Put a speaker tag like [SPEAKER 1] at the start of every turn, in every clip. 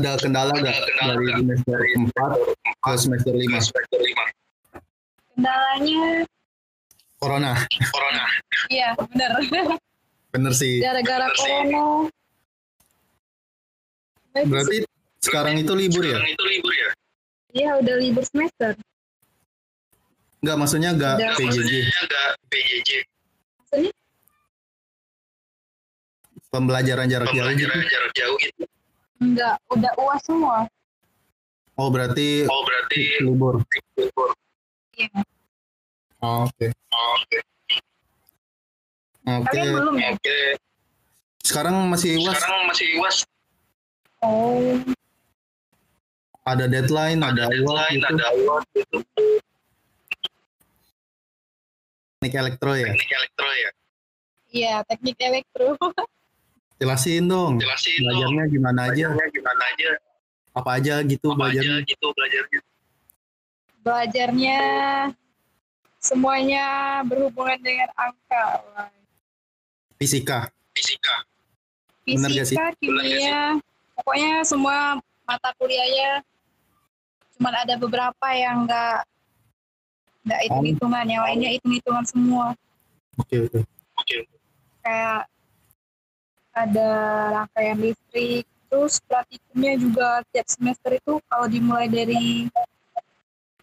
[SPEAKER 1] ada kendala nggak dari semester 4 ke semester 5?
[SPEAKER 2] Kendalanya,
[SPEAKER 1] Corona.
[SPEAKER 3] Corona.
[SPEAKER 2] iya bener.
[SPEAKER 1] Bener sih.
[SPEAKER 2] Gara-gara corona.
[SPEAKER 1] Berarti sekarang itu libur ya?
[SPEAKER 3] Sekarang itu libur ya?
[SPEAKER 2] Iya udah libur semester.
[SPEAKER 1] Enggak, maksudnya enggak. PJJ.
[SPEAKER 3] Maksudnya nggak PJJ.
[SPEAKER 2] Maksudnya
[SPEAKER 1] Pembelajaran jarak jauh gitu.
[SPEAKER 3] Pembelajaran jarak jauh gitu.
[SPEAKER 2] Enggak, udah uas semua.
[SPEAKER 1] Oh, berarti
[SPEAKER 3] Oh berarti
[SPEAKER 1] libur.
[SPEAKER 3] libur.
[SPEAKER 2] Iya.
[SPEAKER 1] Oh, Oke.
[SPEAKER 3] Oh, Oke.
[SPEAKER 1] Oke.
[SPEAKER 2] Kalian belum ya?
[SPEAKER 3] Oke.
[SPEAKER 1] Sekarang masih UAS,
[SPEAKER 3] Sekarang masih uas.
[SPEAKER 2] Oh,
[SPEAKER 1] ada deadline, ada
[SPEAKER 3] Ada
[SPEAKER 1] UAS
[SPEAKER 3] deadline,
[SPEAKER 1] gitu.
[SPEAKER 3] ada uas gitu.
[SPEAKER 1] Teknik elektro ya.
[SPEAKER 3] Teknik elektro ya.
[SPEAKER 2] iya teknik elektro.
[SPEAKER 1] Jelasin dong.
[SPEAKER 3] Jelasin dong.
[SPEAKER 1] Belajarnya gimana aja?
[SPEAKER 3] Belajarnya gimana aja?
[SPEAKER 1] Apa aja gitu
[SPEAKER 3] Apa aja
[SPEAKER 1] belajarnya?
[SPEAKER 3] gitu belajarnya?
[SPEAKER 2] Belajarnya semuanya berhubungan dengan angka.
[SPEAKER 1] Fisika.
[SPEAKER 3] Fisika.
[SPEAKER 1] Bener gak sih?
[SPEAKER 2] Fisika, kimia, pokoknya semua mata kuliahnya cuman ada beberapa yang enggak enggak hitung hitungan, yang lainnya hitung hitungan semua.
[SPEAKER 1] Oke, oke.
[SPEAKER 3] Oke.
[SPEAKER 2] Kayak ada rangkaian listrik, terus praktikumnya juga tiap semester itu kalau dimulai dari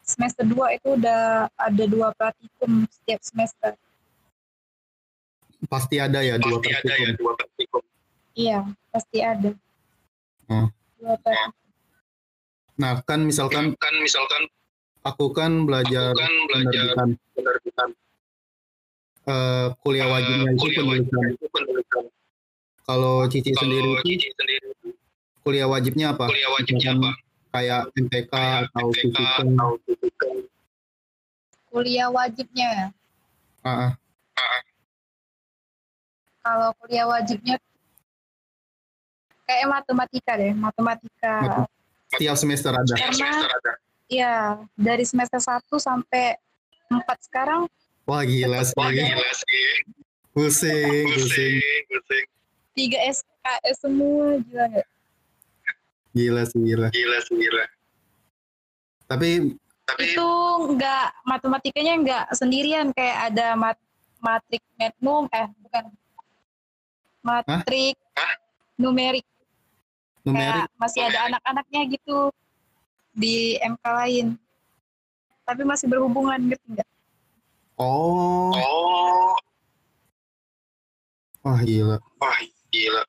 [SPEAKER 2] semester 2 itu udah ada dua praktikum setiap semester.
[SPEAKER 1] Pasti ada ya dua
[SPEAKER 3] Pasti ada ya
[SPEAKER 1] praktikum.
[SPEAKER 3] dua praktikum.
[SPEAKER 2] Iya, pasti ada.
[SPEAKER 1] Hmm.
[SPEAKER 2] Dua praktikum.
[SPEAKER 1] Nah, kan misalkan
[SPEAKER 3] Kan misalkan
[SPEAKER 1] aku kan belajar
[SPEAKER 3] aku kan belajar
[SPEAKER 1] penerbitan
[SPEAKER 3] penerbitan
[SPEAKER 1] eh, kuliah wajibnya itu
[SPEAKER 3] kuliah
[SPEAKER 1] penulisan.
[SPEAKER 3] wajibnya itu penulisan.
[SPEAKER 1] Kalau Cici sendiri
[SPEAKER 3] Kalau
[SPEAKER 1] itu
[SPEAKER 3] Cici sendiri
[SPEAKER 1] kuliah wajibnya apa?
[SPEAKER 3] kuliah wajibnya apa?
[SPEAKER 1] Kayak MTK
[SPEAKER 3] Kayak
[SPEAKER 1] atau
[SPEAKER 3] MTK
[SPEAKER 1] fisika.
[SPEAKER 3] atau fisika.
[SPEAKER 2] Kuliah wajibnya
[SPEAKER 1] Ah, ah.
[SPEAKER 2] kalau kuliah wajibnya kayak matematika deh, matematika.
[SPEAKER 1] Setiap semester ada.
[SPEAKER 2] Karena-
[SPEAKER 3] semester ada.
[SPEAKER 2] Iya, dari semester 1 sampai 4 sekarang
[SPEAKER 1] Wah gila
[SPEAKER 3] Wah
[SPEAKER 1] sih.
[SPEAKER 3] gila sih.
[SPEAKER 1] Pusing, pusing.
[SPEAKER 3] Pusing,
[SPEAKER 2] 3 SKS semua gila nggak?
[SPEAKER 1] Gila sih, gila.
[SPEAKER 3] Gila sih, gila.
[SPEAKER 1] Tapi
[SPEAKER 3] Tapi
[SPEAKER 2] Itu nggak matematikanya nggak sendirian kayak ada mat matrik magnum eh bukan matrik
[SPEAKER 3] Hah?
[SPEAKER 2] numerik
[SPEAKER 1] numerik
[SPEAKER 2] kayak masih ada anak-anaknya gitu di MK lain tapi masih berhubungan ngerti nggak?
[SPEAKER 1] oh,
[SPEAKER 3] oh,
[SPEAKER 1] wah gila.
[SPEAKER 3] wah gila.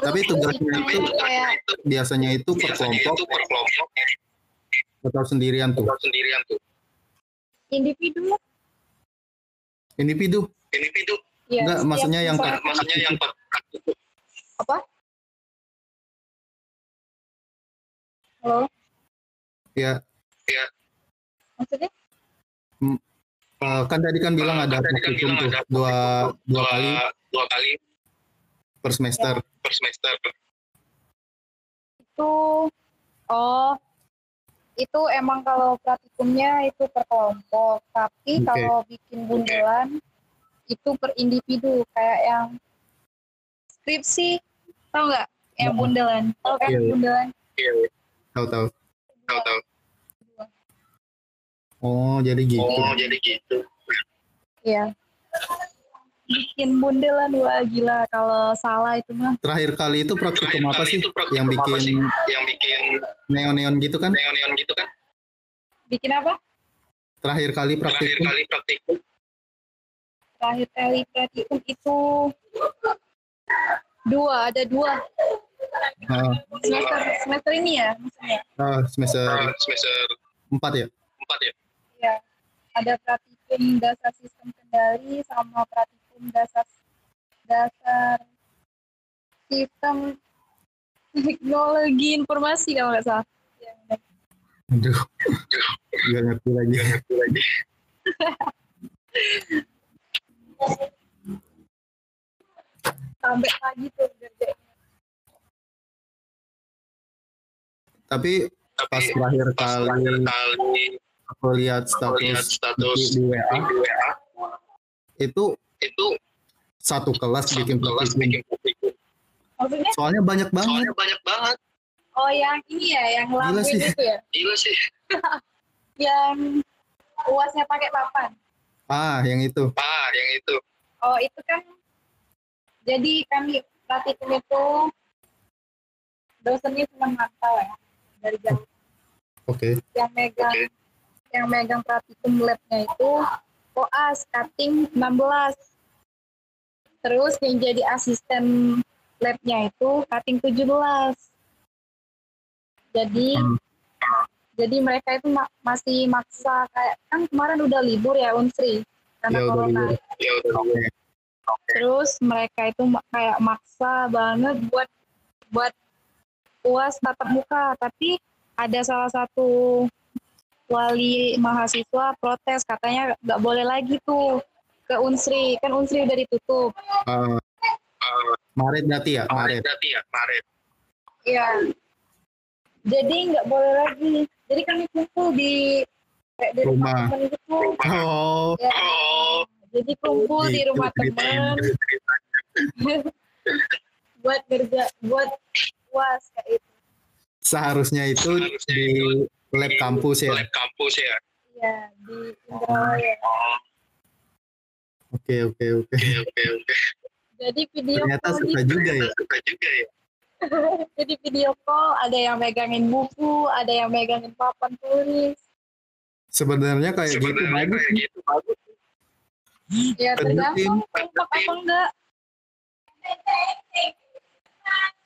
[SPEAKER 1] Tapi tugasnya itu
[SPEAKER 2] kayak
[SPEAKER 3] itu
[SPEAKER 1] biasanya itu per kelompok atau sendirian tuh.
[SPEAKER 3] atau sendirian tuh.
[SPEAKER 2] individu
[SPEAKER 1] Individu.
[SPEAKER 3] Individu
[SPEAKER 2] ya
[SPEAKER 1] Enggak, maksudnya yang per-
[SPEAKER 3] maksudnya yang per
[SPEAKER 2] apa? Halo,
[SPEAKER 1] Ya,
[SPEAKER 2] maksudnya?
[SPEAKER 1] eh, kan tadi kan bilang ada
[SPEAKER 3] Kan kan
[SPEAKER 1] praktikum
[SPEAKER 3] bilang
[SPEAKER 1] tuh
[SPEAKER 3] ada
[SPEAKER 1] dua dua kali
[SPEAKER 3] dua kali
[SPEAKER 1] per semester.
[SPEAKER 3] per semester.
[SPEAKER 2] Itu oh itu emang kalau praktikumnya itu per kelompok, tapi
[SPEAKER 1] Oke.
[SPEAKER 2] kalau bikin bundelan itu per individu kayak yang skripsi tahu nggak yang bundelan tahu kan
[SPEAKER 1] iya.
[SPEAKER 2] bundelan
[SPEAKER 3] Iya,
[SPEAKER 1] Tahu tahu.
[SPEAKER 3] tahu tahu.
[SPEAKER 1] Oh, jadi gitu.
[SPEAKER 3] Oh, jadi gitu.
[SPEAKER 2] Iya. Bikin bundelan wah gila kalau salah itu mah
[SPEAKER 1] Terakhir kali itu praktikum apa
[SPEAKER 3] kali
[SPEAKER 1] sih?
[SPEAKER 3] itu praktikum
[SPEAKER 1] Yang
[SPEAKER 3] apa sih?
[SPEAKER 1] bikin
[SPEAKER 3] Yang bikin
[SPEAKER 1] neon-neon gitu kan?
[SPEAKER 3] neon-neon gitu kan?
[SPEAKER 2] bikin apa?
[SPEAKER 1] Terakhir kali
[SPEAKER 3] Terakhir
[SPEAKER 1] praktikum.
[SPEAKER 3] kali praktikum
[SPEAKER 2] Terakhir kali praktikum itu dua ada dua
[SPEAKER 1] Ah,
[SPEAKER 2] semester semester ini ya maksudnya
[SPEAKER 1] ah, semester
[SPEAKER 3] uh, semester
[SPEAKER 1] 4 ya?
[SPEAKER 3] 4 ya.
[SPEAKER 2] ya ada praktikum dasar sistem kendali sama praktikum dasar dasar sistem teknologi informasi kalau nggak salah Ya,
[SPEAKER 1] Aduh. Gak ngerti lagi.
[SPEAKER 3] Itu lagi.
[SPEAKER 2] sampai pagi tuh kerjanya
[SPEAKER 1] Tapi
[SPEAKER 3] Tapi
[SPEAKER 1] pas terakhir
[SPEAKER 3] pas
[SPEAKER 1] kali
[SPEAKER 3] kali
[SPEAKER 1] aku lihat
[SPEAKER 3] aku lihat
[SPEAKER 1] status
[SPEAKER 3] status
[SPEAKER 1] di, di WA
[SPEAKER 3] di WA
[SPEAKER 1] itu
[SPEAKER 3] itu
[SPEAKER 1] satu kelas
[SPEAKER 3] satu
[SPEAKER 1] bikin
[SPEAKER 3] kelas bikin praktikum.
[SPEAKER 2] maksudnya
[SPEAKER 1] Soalnya banyak banget.
[SPEAKER 3] Soalnya banyak banget.
[SPEAKER 2] Oh yang ini ya, yang
[SPEAKER 1] sih.
[SPEAKER 2] itu ya,
[SPEAKER 3] Gila sih.
[SPEAKER 2] yang uasnya pakai papan.
[SPEAKER 1] Ah, yang itu.
[SPEAKER 3] Ah, yang itu.
[SPEAKER 2] Oh itu kan, jadi kami praktikum itu dosennya cuma mantau ya dari jauh.
[SPEAKER 1] Oke.
[SPEAKER 2] Yang megang
[SPEAKER 3] Oke.
[SPEAKER 2] yang megang praktikum labnya itu koas cutting 16. Terus yang jadi asisten labnya itu cutting 17. Jadi
[SPEAKER 1] Hmm.
[SPEAKER 2] jadi mereka itu ma- masih maksa kayak kan kemarin udah libur ya Unsri karena
[SPEAKER 1] Ya,
[SPEAKER 2] corona.
[SPEAKER 3] Ya udah.
[SPEAKER 2] Terus mereka itu kayak maksa banget buat buat uas tatap muka, tapi ada salah satu wali mahasiswa protes katanya nggak boleh lagi tuh ke Unsri, kan Unsri udah ditutup.
[SPEAKER 1] Ah,
[SPEAKER 3] Ah,
[SPEAKER 1] Maret berarti ya,
[SPEAKER 3] Maret
[SPEAKER 1] Maret.
[SPEAKER 3] berarti ya, Maret.
[SPEAKER 2] Iya. Jadi nggak boleh lagi. Jadi kami kumpul di kayak di rumah
[SPEAKER 1] Rumah.
[SPEAKER 2] temen gitu.
[SPEAKER 1] Oh,
[SPEAKER 2] Ya.
[SPEAKER 3] Oh,
[SPEAKER 2] Jadi kumpul di
[SPEAKER 1] Gitu
[SPEAKER 2] rumah
[SPEAKER 1] ceritanya.
[SPEAKER 2] temen buat kerja buat puas kayak itu.
[SPEAKER 1] seharusnya itu
[SPEAKER 3] Seharusnya
[SPEAKER 1] di lab kampus ya.
[SPEAKER 3] lab kampus ya.
[SPEAKER 2] Iya di Indralaya.
[SPEAKER 3] Oh,
[SPEAKER 1] Oke, oke, oke.
[SPEAKER 3] oke, oke, oke.
[SPEAKER 2] Jadi video
[SPEAKER 1] Ternyata
[SPEAKER 2] call
[SPEAKER 1] suka
[SPEAKER 2] gitu.
[SPEAKER 1] juga ya.
[SPEAKER 3] Suka juga ya.
[SPEAKER 2] Jadi video call ada yang megangin buku, ada yang megangin papan tulis.
[SPEAKER 1] Sebenarnya kayak gitu
[SPEAKER 3] Sebenarnya
[SPEAKER 1] bagus.
[SPEAKER 3] kayak gitu bagus.
[SPEAKER 2] Ya
[SPEAKER 1] Tergantung.
[SPEAKER 2] tergantung kompak apa enggak.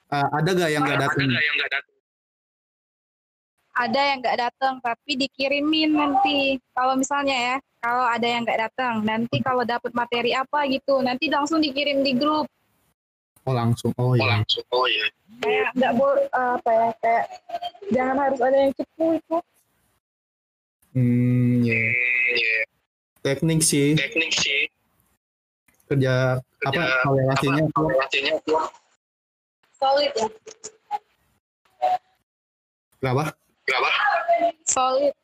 [SPEAKER 1] Ah, ada gak yang nggak
[SPEAKER 3] Ada
[SPEAKER 1] datang?
[SPEAKER 3] nggak yang nggak datang?
[SPEAKER 2] Ada yang nggak datang tapi dikirimin nanti. Kalau misalnya ya, kalau ada yang nggak datang, nanti kalau dapat materi apa gitu, nanti langsung dikirim di grup.
[SPEAKER 1] Oh langsung. Oh
[SPEAKER 3] Oh,
[SPEAKER 1] iya.
[SPEAKER 3] langsung. Oh iya.
[SPEAKER 2] Kayak nggak boleh apa ya kayak jangan harus ada yang cepu itu.
[SPEAKER 1] Hmm, ya.
[SPEAKER 3] Hmm, ya.
[SPEAKER 1] Teknik sih
[SPEAKER 3] Teknik sih.
[SPEAKER 1] kerja apa
[SPEAKER 3] Kerja
[SPEAKER 1] korelasinya
[SPEAKER 3] Apa korelasinya?
[SPEAKER 2] Solid ya.
[SPEAKER 1] berapa?
[SPEAKER 3] Berapa?
[SPEAKER 2] Solid.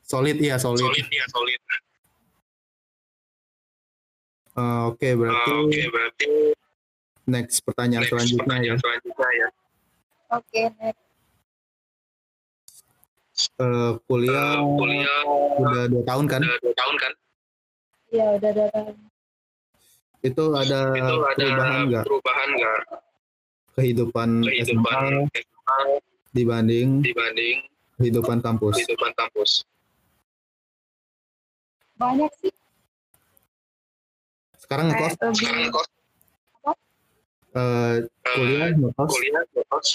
[SPEAKER 1] Solid iya solid.
[SPEAKER 3] Solid ya, solid.
[SPEAKER 1] Eh, Oke berarti
[SPEAKER 3] Ah, Oke, berarti
[SPEAKER 1] next pertanyaan
[SPEAKER 3] next
[SPEAKER 1] selanjutnya ya.
[SPEAKER 3] pertanyaan selanjutnya ya.
[SPEAKER 2] Oke, next.
[SPEAKER 1] Eh, kuliah
[SPEAKER 3] Eh, kuliah
[SPEAKER 1] udah dua tahun kan?
[SPEAKER 3] udah dua tahun kan?
[SPEAKER 2] Ya udah datang.
[SPEAKER 1] Itu ada
[SPEAKER 3] Itu ada
[SPEAKER 1] perubahan nggak
[SPEAKER 3] perubahan nggak
[SPEAKER 1] kehidupan,
[SPEAKER 3] kehidupan
[SPEAKER 1] SMA
[SPEAKER 3] SMA
[SPEAKER 1] dibanding
[SPEAKER 3] dibanding
[SPEAKER 1] kehidupan kampus?
[SPEAKER 3] kehidupan kampus?
[SPEAKER 2] Banyak sih.
[SPEAKER 1] Sekarang ngekos
[SPEAKER 3] Sekarang kos
[SPEAKER 1] eh, kuliah ngekos
[SPEAKER 3] kuliah kos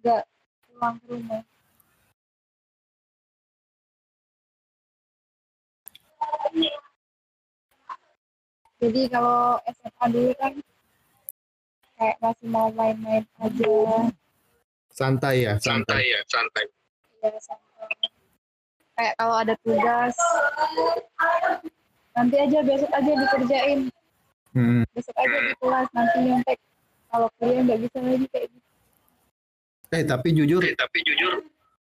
[SPEAKER 2] nggak pulang ke rumah. Jadi kalau SMA dulu kan kayak masih mau main-main aja,
[SPEAKER 1] santai ya santai.
[SPEAKER 3] santai ya, santai.
[SPEAKER 2] Ya santai. Kayak kalau ada tugas, nanti aja besok aja dikerjain,
[SPEAKER 1] Hmm.
[SPEAKER 2] besok aja di kelas nanti nyontek. Kalau kuliah nggak bisa lagi kayak gitu.
[SPEAKER 1] Eh tapi jujur
[SPEAKER 3] Eh, tapi jujur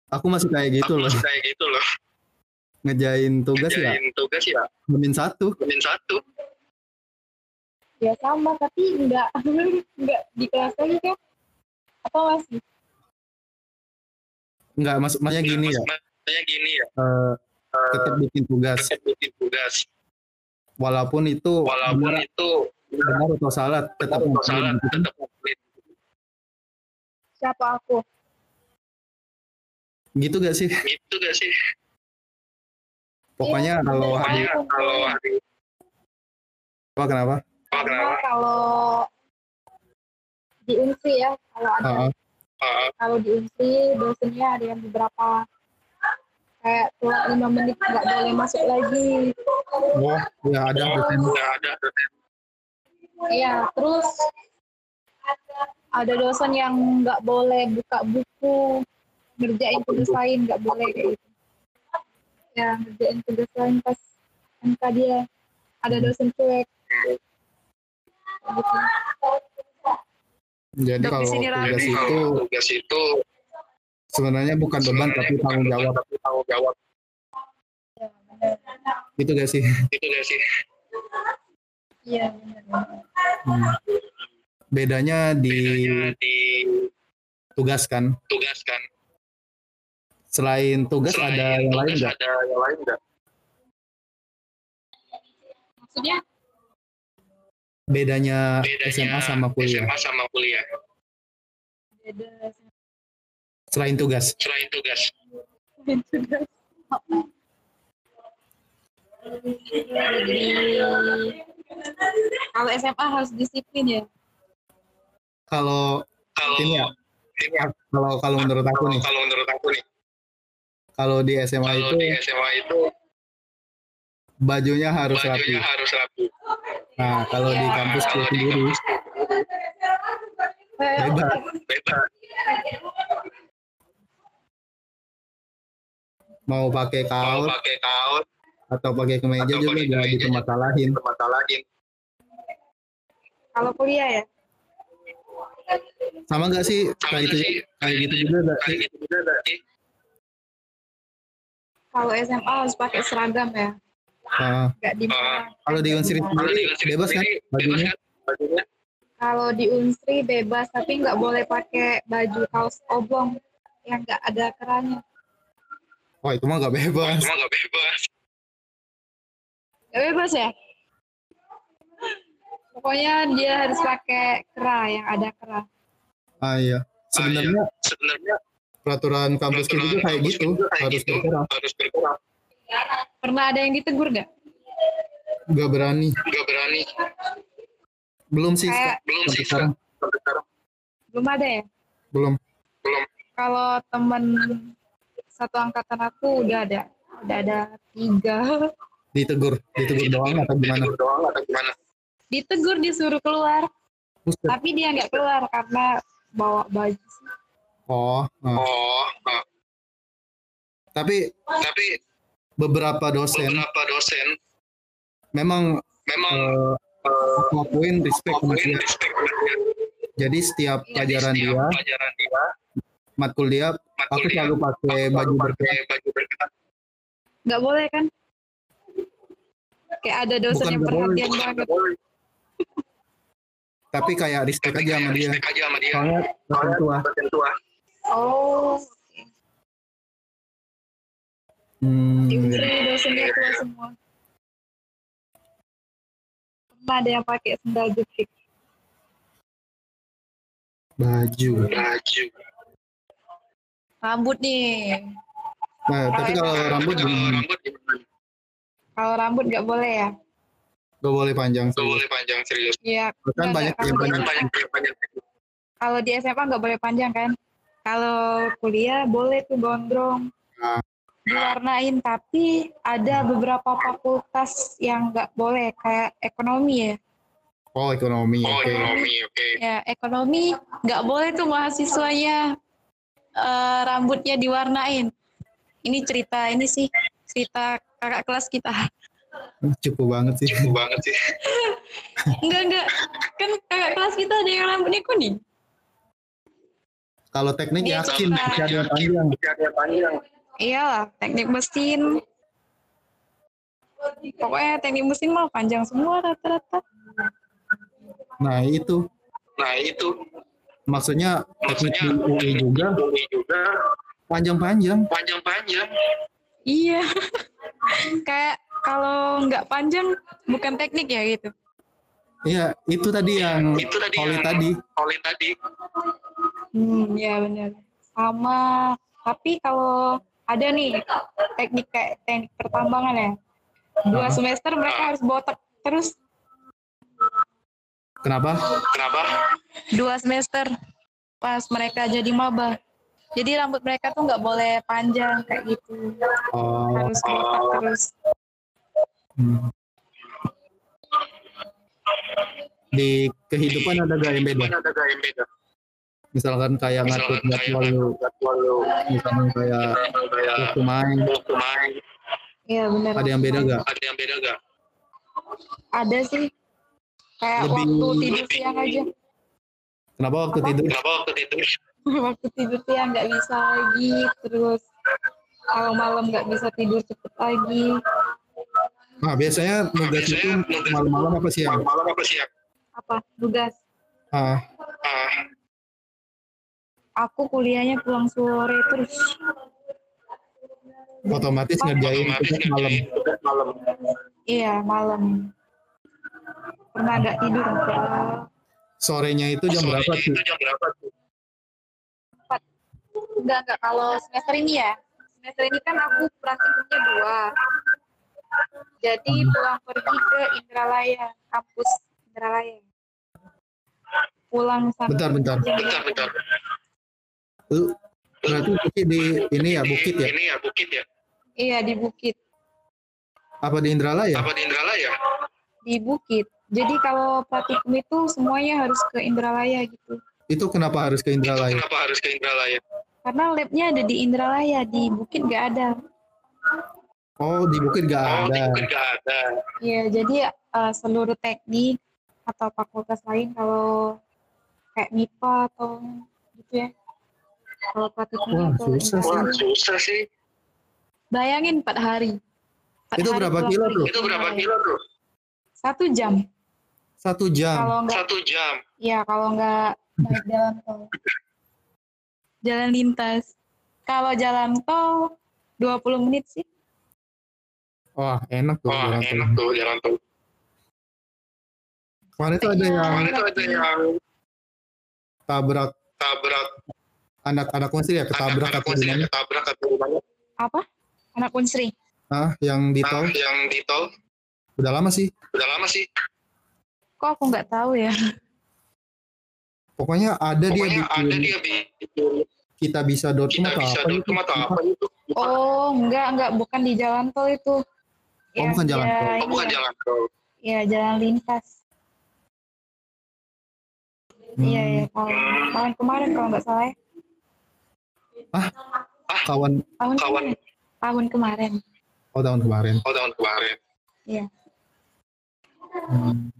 [SPEAKER 1] aku masih kayak gitu
[SPEAKER 3] aku
[SPEAKER 1] loh
[SPEAKER 3] masih kayak gitu loh.
[SPEAKER 1] ngejain tugas ya
[SPEAKER 3] Ngerjain tugas ya,
[SPEAKER 1] min satu
[SPEAKER 3] min satu.
[SPEAKER 2] Ya sama, tapi nggak nggak di kelas lagi kan? Apa masih?
[SPEAKER 1] Nggak maksud maksudnya gini ya
[SPEAKER 3] Maksudnya gini ya,
[SPEAKER 1] eh, tetap bikin tugas
[SPEAKER 3] tetap bikin tugas.
[SPEAKER 1] walaupun itu
[SPEAKER 3] Walaupun
[SPEAKER 1] benar,
[SPEAKER 3] itu
[SPEAKER 1] benar atau salah tetap
[SPEAKER 3] tetap
[SPEAKER 1] ngelakuin
[SPEAKER 3] salah,
[SPEAKER 1] gitu kan.
[SPEAKER 3] tetap.
[SPEAKER 2] Siapa aku?
[SPEAKER 1] gitu gak sih
[SPEAKER 3] Gitu gak sih?
[SPEAKER 1] pokoknya
[SPEAKER 2] Iya,
[SPEAKER 1] kalau hari
[SPEAKER 3] kalau hari
[SPEAKER 1] apa kenapa
[SPEAKER 3] kenapa?
[SPEAKER 2] kalau di Unsi ya, kalau ada
[SPEAKER 1] Ah,
[SPEAKER 3] Ah,
[SPEAKER 2] kalau di Unsi dosennya ada yang beberapa kayak telat lima menit nggak boleh masuk lagi.
[SPEAKER 1] oh ya ada dosen
[SPEAKER 3] nggak ada dosen.
[SPEAKER 2] Iya, terus ada dosen yang nggak boleh buka buku, ngerjain tugas lain nggak boleh kayak gitu. Ya, ngerjain tugas lain pas MK dia. Ada dosen cuek. Gitu.
[SPEAKER 1] Jadi kalau tugas itu
[SPEAKER 3] kalau tugas itu
[SPEAKER 1] sebenarnya bukan beban tapi
[SPEAKER 3] bukan
[SPEAKER 1] tanggung jawab
[SPEAKER 3] tapi tanggung jawab.
[SPEAKER 2] Ya, benar.
[SPEAKER 1] gitu gak sih
[SPEAKER 3] Gitu gak sih?
[SPEAKER 2] Iya, benar.
[SPEAKER 1] Hmm. bedanya di
[SPEAKER 3] Bedanya di
[SPEAKER 1] tugas kan.
[SPEAKER 3] tugas kan.
[SPEAKER 1] Selain tugas
[SPEAKER 3] Selain
[SPEAKER 1] ada yang lain
[SPEAKER 3] tugas
[SPEAKER 1] nggak?
[SPEAKER 3] Ada yang lain nggak?
[SPEAKER 2] Maksudnya
[SPEAKER 1] Bedanya,
[SPEAKER 3] Bedanya
[SPEAKER 1] SMA sama kuliah.
[SPEAKER 3] SMA sama kuliah.
[SPEAKER 2] beda
[SPEAKER 1] Selain tugas.
[SPEAKER 3] Selain tugas.
[SPEAKER 2] tugas. Jadi kalau SMA harus disiplin ya.
[SPEAKER 1] Kalau
[SPEAKER 3] Kalau
[SPEAKER 1] ini ya,
[SPEAKER 3] ini ya,
[SPEAKER 1] kalau kalau menurut aku nih,
[SPEAKER 3] kalau menurut aku nih,
[SPEAKER 1] kalau di SMA
[SPEAKER 3] kalau
[SPEAKER 1] itu
[SPEAKER 3] di SMA itu
[SPEAKER 1] bajunya harus rapi.
[SPEAKER 3] bajunya harus rapi.
[SPEAKER 1] Nah, kalau di kampus
[SPEAKER 3] di
[SPEAKER 1] sendiri bebas.
[SPEAKER 3] bebas.
[SPEAKER 1] Mau pakai
[SPEAKER 3] Mau
[SPEAKER 1] kaos
[SPEAKER 3] pakai kaos
[SPEAKER 1] atau pakai kemeja
[SPEAKER 3] Atau
[SPEAKER 1] juga nggak dipermasalahin.
[SPEAKER 3] bermasalahin.
[SPEAKER 2] Kalau kuliah ya.
[SPEAKER 1] Sama nggak sih kayak gitu kayak gitu juga nggak sih?
[SPEAKER 3] Kayak gitu juga nggak sih?
[SPEAKER 2] Kalau SMA harus pakai seragam ya.
[SPEAKER 1] Nah,
[SPEAKER 2] Nggak di
[SPEAKER 1] kalau di Unsri
[SPEAKER 3] Kalau
[SPEAKER 1] sendiri
[SPEAKER 3] di Unsri
[SPEAKER 1] bebas kan
[SPEAKER 3] sendiri, bebas
[SPEAKER 1] bajunya?
[SPEAKER 3] kan bajunya?
[SPEAKER 2] Kalau di Unsri bebas tapi nggak boleh pakai baju kaos oblong yang nggak ada kerahnya.
[SPEAKER 1] Wah itu mah nggak bebas.
[SPEAKER 3] Cuma nggak bebas.
[SPEAKER 2] Nggak bebas ya? Pokoknya dia harus pakai kerah yang ada kerah.
[SPEAKER 1] Ah iya. Sebenarnya
[SPEAKER 3] Sebenarnya
[SPEAKER 1] peraturan kampus kita juga kayak gitu harus
[SPEAKER 3] gitu,
[SPEAKER 1] bergerak.
[SPEAKER 3] harus bergerak.
[SPEAKER 2] Pernah ada yang ditegur nggak?
[SPEAKER 1] Nggak berani.
[SPEAKER 3] Nggak berani.
[SPEAKER 1] Belum sih
[SPEAKER 2] Kayak-
[SPEAKER 3] Belum sih
[SPEAKER 1] sekarang.
[SPEAKER 2] Belum ada ya?
[SPEAKER 1] Belum.
[SPEAKER 3] Belum.
[SPEAKER 2] Kalau temen satu angkatan aku udah ada, udah ada tiga.
[SPEAKER 1] Ditegur, ditegur doang atau gimana?
[SPEAKER 3] Ditegur doang atau gimana?
[SPEAKER 2] Ditegur disuruh keluar,
[SPEAKER 1] Buset.
[SPEAKER 2] tapi dia nggak keluar karena bawa baju.
[SPEAKER 1] Oh, nah.
[SPEAKER 3] Oh, nah.
[SPEAKER 1] tapi
[SPEAKER 3] tapi
[SPEAKER 1] beberapa dosen
[SPEAKER 3] beberapa dosen
[SPEAKER 1] memang
[SPEAKER 3] memang
[SPEAKER 1] eh,
[SPEAKER 3] eh,
[SPEAKER 1] aku akuin respect dia.
[SPEAKER 3] respect.
[SPEAKER 1] Jadi setiap
[SPEAKER 2] Iya,
[SPEAKER 1] pelajaran
[SPEAKER 3] Setiap
[SPEAKER 1] dia,
[SPEAKER 3] pelajaran dia,
[SPEAKER 1] matkul dia,
[SPEAKER 3] matkul
[SPEAKER 1] aku
[SPEAKER 3] dia,
[SPEAKER 1] selalu pakai
[SPEAKER 3] aku
[SPEAKER 1] baju
[SPEAKER 3] selalu
[SPEAKER 1] berketat.
[SPEAKER 3] pakai baju berketat.
[SPEAKER 2] Nggak boleh kan? Kayak ada dosen
[SPEAKER 1] Bukan
[SPEAKER 2] yang
[SPEAKER 1] boleh.
[SPEAKER 2] perhatian
[SPEAKER 3] Bukan
[SPEAKER 2] banget.
[SPEAKER 3] boleh,
[SPEAKER 1] Tapi kayak respect
[SPEAKER 3] tapi
[SPEAKER 1] aja sama
[SPEAKER 3] kayak
[SPEAKER 1] dia.
[SPEAKER 3] respect aja sama dia.
[SPEAKER 1] Soalnya dosen tua.
[SPEAKER 3] dosen tua.
[SPEAKER 2] Oh,
[SPEAKER 1] Hmm,
[SPEAKER 2] dosennya tua semua. Pernah ada yang pakai sendal jepit.
[SPEAKER 1] baju.
[SPEAKER 3] Baju.
[SPEAKER 2] Rambut nih.
[SPEAKER 1] Nah, tapi kalau rambut
[SPEAKER 3] Kalau
[SPEAKER 1] gimana?
[SPEAKER 3] rambut gimana?
[SPEAKER 2] Kalau rambut nggak boleh ya?
[SPEAKER 1] Gak boleh panjang
[SPEAKER 3] Nggak
[SPEAKER 1] sih.
[SPEAKER 3] boleh panjang serius.
[SPEAKER 2] Iya.
[SPEAKER 1] Kan banyak yang
[SPEAKER 2] Kalau
[SPEAKER 3] Kan
[SPEAKER 1] panjang.
[SPEAKER 3] banyak.
[SPEAKER 2] Kalau di SMA nggak boleh panjang kan? Kalau kuliah boleh tuh gondrong.
[SPEAKER 1] Nah.
[SPEAKER 2] Diwarnain, tapi ada beberapa fakultas yang nggak boleh, kayak ekonomi ya.
[SPEAKER 1] Oh, ekonomi.
[SPEAKER 3] Oh,
[SPEAKER 1] Oke.
[SPEAKER 3] ekonomi, oke.
[SPEAKER 2] Ya, ekonomi nggak boleh tuh mahasiswanya eh, rambutnya diwarnain. Ini cerita, ini sih cerita kakak kelas kita.
[SPEAKER 1] Cukup banget sih.
[SPEAKER 3] Cukup banget sih.
[SPEAKER 2] Enggak, enggak. Kan kakak kelas kita ada yang rambutnya kuning.
[SPEAKER 1] Kalau teknik
[SPEAKER 2] Dia
[SPEAKER 1] yakin yang panjang.
[SPEAKER 3] Tidak ada yang panjang.
[SPEAKER 2] Iyalah, teknik mesin. Pokoknya teknik mesin mah panjang semua rata-rata.
[SPEAKER 1] Nah, itu.
[SPEAKER 3] Nah itu
[SPEAKER 1] Maksudnya teknik
[SPEAKER 3] maksudnya
[SPEAKER 1] di UI juga
[SPEAKER 3] UI juga
[SPEAKER 1] panjang-panjang.
[SPEAKER 3] panjang-panjang.
[SPEAKER 2] Iya. Kayak kalau nggak panjang bukan teknik ya gitu.
[SPEAKER 1] Iya, itu tadi yang
[SPEAKER 3] Itu tadi
[SPEAKER 1] Oli
[SPEAKER 3] yang
[SPEAKER 1] tadi.
[SPEAKER 3] Oli tadi.
[SPEAKER 2] Hmm, ya benar. Sama. Tapi kalau ada nih teknik kayak teknik pertambangan ya. Dua semester mereka harus botak terus
[SPEAKER 1] Kenapa?
[SPEAKER 3] Kenapa?
[SPEAKER 2] dua semester pas mereka jadi maba. Jadi rambut mereka tuh nggak boleh panjang kayak gitu.
[SPEAKER 1] Oh,
[SPEAKER 2] Harus botak terus.
[SPEAKER 1] hmm. Di kehidupan ada gak yang beda?
[SPEAKER 3] Ada gaya yang beda?
[SPEAKER 1] Misalkan kayak ngatur jadwal lu, misalkan kayak
[SPEAKER 3] kayak
[SPEAKER 1] waktu main.
[SPEAKER 2] Iya benar.
[SPEAKER 1] ada yang beda gak?
[SPEAKER 3] Ada yang beda gak?
[SPEAKER 2] Ada sih. Kayak
[SPEAKER 1] Lebih-
[SPEAKER 2] waktu tidur siang aja.
[SPEAKER 1] Kenapa waktu
[SPEAKER 2] Apa?
[SPEAKER 1] tidur?
[SPEAKER 3] Kenapa waktu tidur?
[SPEAKER 2] waktu tidur siang nggak bisa lagi. Terus kalau malam nggak bisa tidur cepet lagi.
[SPEAKER 1] Nah, biasanya nugas itu malam-malam apa siang?
[SPEAKER 3] Malam apa siang?
[SPEAKER 2] Apa? Tugas.
[SPEAKER 1] Ah,
[SPEAKER 3] Ah,
[SPEAKER 2] aku kuliahnya pulang sore terus
[SPEAKER 1] Otomatis ngerjain tugas malam.
[SPEAKER 2] iya malam pernah nggak tidur
[SPEAKER 1] Sorenya itu jam
[SPEAKER 3] Sorenya
[SPEAKER 1] berapa sih?
[SPEAKER 3] Itu jam berapa tuh?
[SPEAKER 2] enggak enggak kalau semester ini ya semester ini kan aku praktikumnya dua jadi
[SPEAKER 1] Hmm.
[SPEAKER 2] pulang pergi ke Indralaya kampus Indralaya pulang sampai
[SPEAKER 1] Bentar, bentar.
[SPEAKER 3] Bentar, bentar.
[SPEAKER 1] Lu berarti bukit di ini ya bukit ya?
[SPEAKER 3] Ini ya bukit ya.
[SPEAKER 2] iya di bukit
[SPEAKER 1] Apa di Indralaya?
[SPEAKER 3] Apa di Indralaya?
[SPEAKER 2] di bukit jadi kalau praktikum itu semuanya harus ke Indralaya gitu
[SPEAKER 1] Itu kenapa harus ke
[SPEAKER 3] Itu
[SPEAKER 1] Indralaya?
[SPEAKER 3] kenapa harus ke Indralaya?
[SPEAKER 2] karena labnya ada di Indralaya di bukit nggak ada
[SPEAKER 1] Oh di bukit gak
[SPEAKER 3] Oh, di
[SPEAKER 1] ada.
[SPEAKER 3] bukit nggak ada.
[SPEAKER 2] Iya, jadi eh, seluruh teknik atau fakultas lain kalau kayak MIPA atau gitu ya. Kalau praktikum
[SPEAKER 1] Wah,
[SPEAKER 2] itu
[SPEAKER 1] susah
[SPEAKER 2] Indralaya.
[SPEAKER 3] Wah, susah sih.
[SPEAKER 2] Bayangin 4 hari. Empat
[SPEAKER 1] Itu
[SPEAKER 2] hari
[SPEAKER 1] berapa kilo tuh?
[SPEAKER 3] Itu berapa kilo tuh?
[SPEAKER 2] Satu jam.
[SPEAKER 1] Satu jam.
[SPEAKER 2] Kalau nggak,
[SPEAKER 3] Satu jam.
[SPEAKER 2] ya kalau nggak naik jalan tol. Jalan lintas. Kalau jalan tol 20 menit sih.
[SPEAKER 1] Wah enak tuh.
[SPEAKER 3] Wah,
[SPEAKER 1] jalan tol.
[SPEAKER 3] enak tuh jalan tol.
[SPEAKER 1] Kemarin tuh ada
[SPEAKER 2] Iya.
[SPEAKER 1] yang
[SPEAKER 3] Kemarin tuh ada yang
[SPEAKER 1] tabrak
[SPEAKER 3] tabrak
[SPEAKER 1] anak-anak masih ya ketabrak
[SPEAKER 3] anak-anak
[SPEAKER 1] atau
[SPEAKER 3] masih
[SPEAKER 1] gimana?
[SPEAKER 3] ketabrak atau gimana?
[SPEAKER 2] Apa? Anak Unsri.
[SPEAKER 1] Ah, yang di tol
[SPEAKER 3] Nah, yang di tol
[SPEAKER 1] udah lama sih.
[SPEAKER 3] udah lama sih.
[SPEAKER 2] Kok aku nggak tahu ya?
[SPEAKER 1] Pokoknya ada dia bikin
[SPEAKER 3] ada dia bikin
[SPEAKER 1] kita bisa dot
[SPEAKER 3] kita
[SPEAKER 1] atau
[SPEAKER 3] bisa
[SPEAKER 1] apa
[SPEAKER 3] atau apa itu.
[SPEAKER 2] Oh, enggak, enggak. Bukan di jalan tol itu.
[SPEAKER 1] Oh, bukan jalan tol.
[SPEAKER 3] Oh, bukan
[SPEAKER 2] ya.
[SPEAKER 3] jalan tol.
[SPEAKER 2] Iya, jalan lintas.
[SPEAKER 1] Hmm,
[SPEAKER 2] Iya, iya. Tahun, tahun kemarin kalau nggak salah ya.
[SPEAKER 1] Kawan
[SPEAKER 2] Tahun
[SPEAKER 3] Kawan.
[SPEAKER 2] kemarin. Tahun kemarin.
[SPEAKER 1] oh tahun kemarin.
[SPEAKER 3] Oh, tahun kemarin.
[SPEAKER 1] Hmm.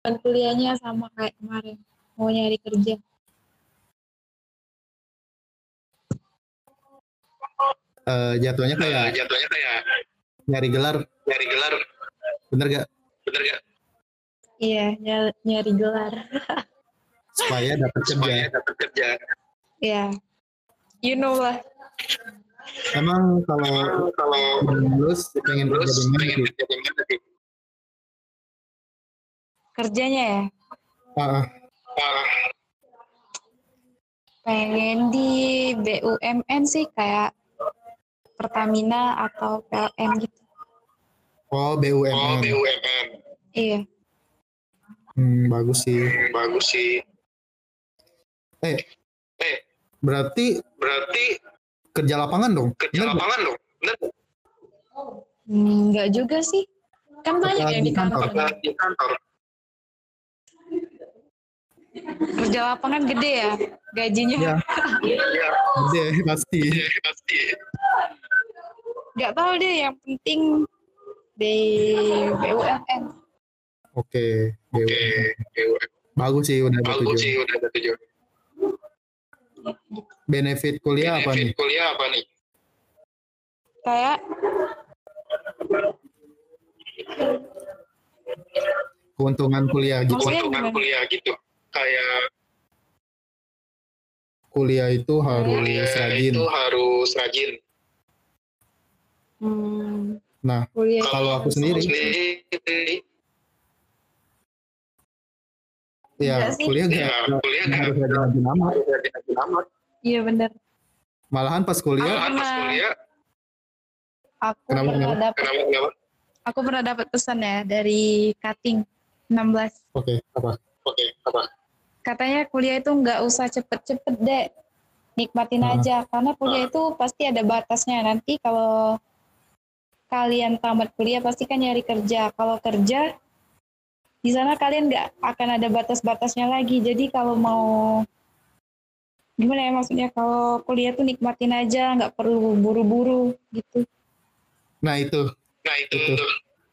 [SPEAKER 2] Dan kuliahnya sama kayak kemarin. Mau nyari kerja.
[SPEAKER 1] Eh, jatuhnya kayak
[SPEAKER 3] Nah, jatuhnya kayak
[SPEAKER 1] nyari gelar,
[SPEAKER 3] nyari gelar,
[SPEAKER 1] bener gak?
[SPEAKER 3] bener gak?
[SPEAKER 2] Iya, nyari, nyari gelar.
[SPEAKER 1] Supaya dapat kerja.
[SPEAKER 3] Supaya dapat kerja.
[SPEAKER 2] Iya. You know lah.
[SPEAKER 1] Emang kalau
[SPEAKER 3] Kalau
[SPEAKER 1] lulus pengen kerja di mana sih?
[SPEAKER 2] Kerjanya ya.
[SPEAKER 1] Ah,
[SPEAKER 3] Ah,
[SPEAKER 2] Pengen di BUMN sih kayak Pertamina atau PLN gitu.
[SPEAKER 1] oh
[SPEAKER 3] Oh,
[SPEAKER 1] BUMN.
[SPEAKER 3] BUMN.
[SPEAKER 2] Iya.
[SPEAKER 1] Hmm, bagus sih.
[SPEAKER 3] Hmm, bagus sih.
[SPEAKER 1] Eh,
[SPEAKER 3] Eh,
[SPEAKER 1] berarti
[SPEAKER 3] berarti
[SPEAKER 1] kerja lapangan dong?
[SPEAKER 3] kerja
[SPEAKER 1] Bener
[SPEAKER 3] lapangan. Bener nggak?
[SPEAKER 2] Hmm, Enggak juga sih. Kan banyak yang
[SPEAKER 1] di kantor.
[SPEAKER 3] di kantor.
[SPEAKER 2] Kerja lapangan gede ya gajinya.
[SPEAKER 1] Iya,
[SPEAKER 3] Iya,
[SPEAKER 1] gede pasti.
[SPEAKER 3] iya, pasti.
[SPEAKER 2] Nggak tahu deh yang penting di BUMN.
[SPEAKER 1] Oke,
[SPEAKER 3] Oke,
[SPEAKER 1] BUMN. Bagus sih udah ada
[SPEAKER 3] bagus sih udah ada tujuh.
[SPEAKER 1] Benefit kuliah apa nih?
[SPEAKER 3] Benefit kuliah apa nih?
[SPEAKER 2] Kayak
[SPEAKER 1] Keuntungan kuliah gitu.
[SPEAKER 2] Maksudnya
[SPEAKER 3] Keuntungan
[SPEAKER 2] gimana?
[SPEAKER 3] kuliah gitu. Kayak
[SPEAKER 1] Kuliah itu harus
[SPEAKER 3] kuliah
[SPEAKER 1] rajin.
[SPEAKER 3] itu harus rajin.
[SPEAKER 2] hmm,
[SPEAKER 1] Nah,
[SPEAKER 2] kuliah
[SPEAKER 1] kalau aku sendiri,
[SPEAKER 3] Sendiri,
[SPEAKER 1] ya
[SPEAKER 2] sih.
[SPEAKER 1] kuliah
[SPEAKER 3] ya,
[SPEAKER 1] gak,
[SPEAKER 3] kuliah
[SPEAKER 1] gak harus rajin-rajin amat.
[SPEAKER 3] harus rajin amat.
[SPEAKER 2] Iya benar.
[SPEAKER 1] Malahan pas kuliah,
[SPEAKER 3] Malahan pas kuliah,
[SPEAKER 2] Aku
[SPEAKER 1] Kenapa,
[SPEAKER 2] pernah
[SPEAKER 1] kenapa?
[SPEAKER 2] dapat
[SPEAKER 3] kenapa kenapa?
[SPEAKER 2] aku pernah dapat pesan ya dari cutting 16.
[SPEAKER 1] oke, apa?
[SPEAKER 3] Oke, apa?
[SPEAKER 2] Katanya kuliah itu nggak usah cepet-cepet deh. Nikmatin
[SPEAKER 1] Ah.
[SPEAKER 2] aja karena kuliah itu pasti ada batasnya. Nanti kalau kalian tamat kuliah pasti kan nyari kerja. Kalau kerja di sana kalian nggak akan ada batas-batasnya lagi. Jadi kalau mau gimana ya maksudnya kalau kuliah tuh nikmatin aja, nggak perlu buru-buru gitu.
[SPEAKER 1] Nah itu,
[SPEAKER 3] Nah itu,
[SPEAKER 1] Itu.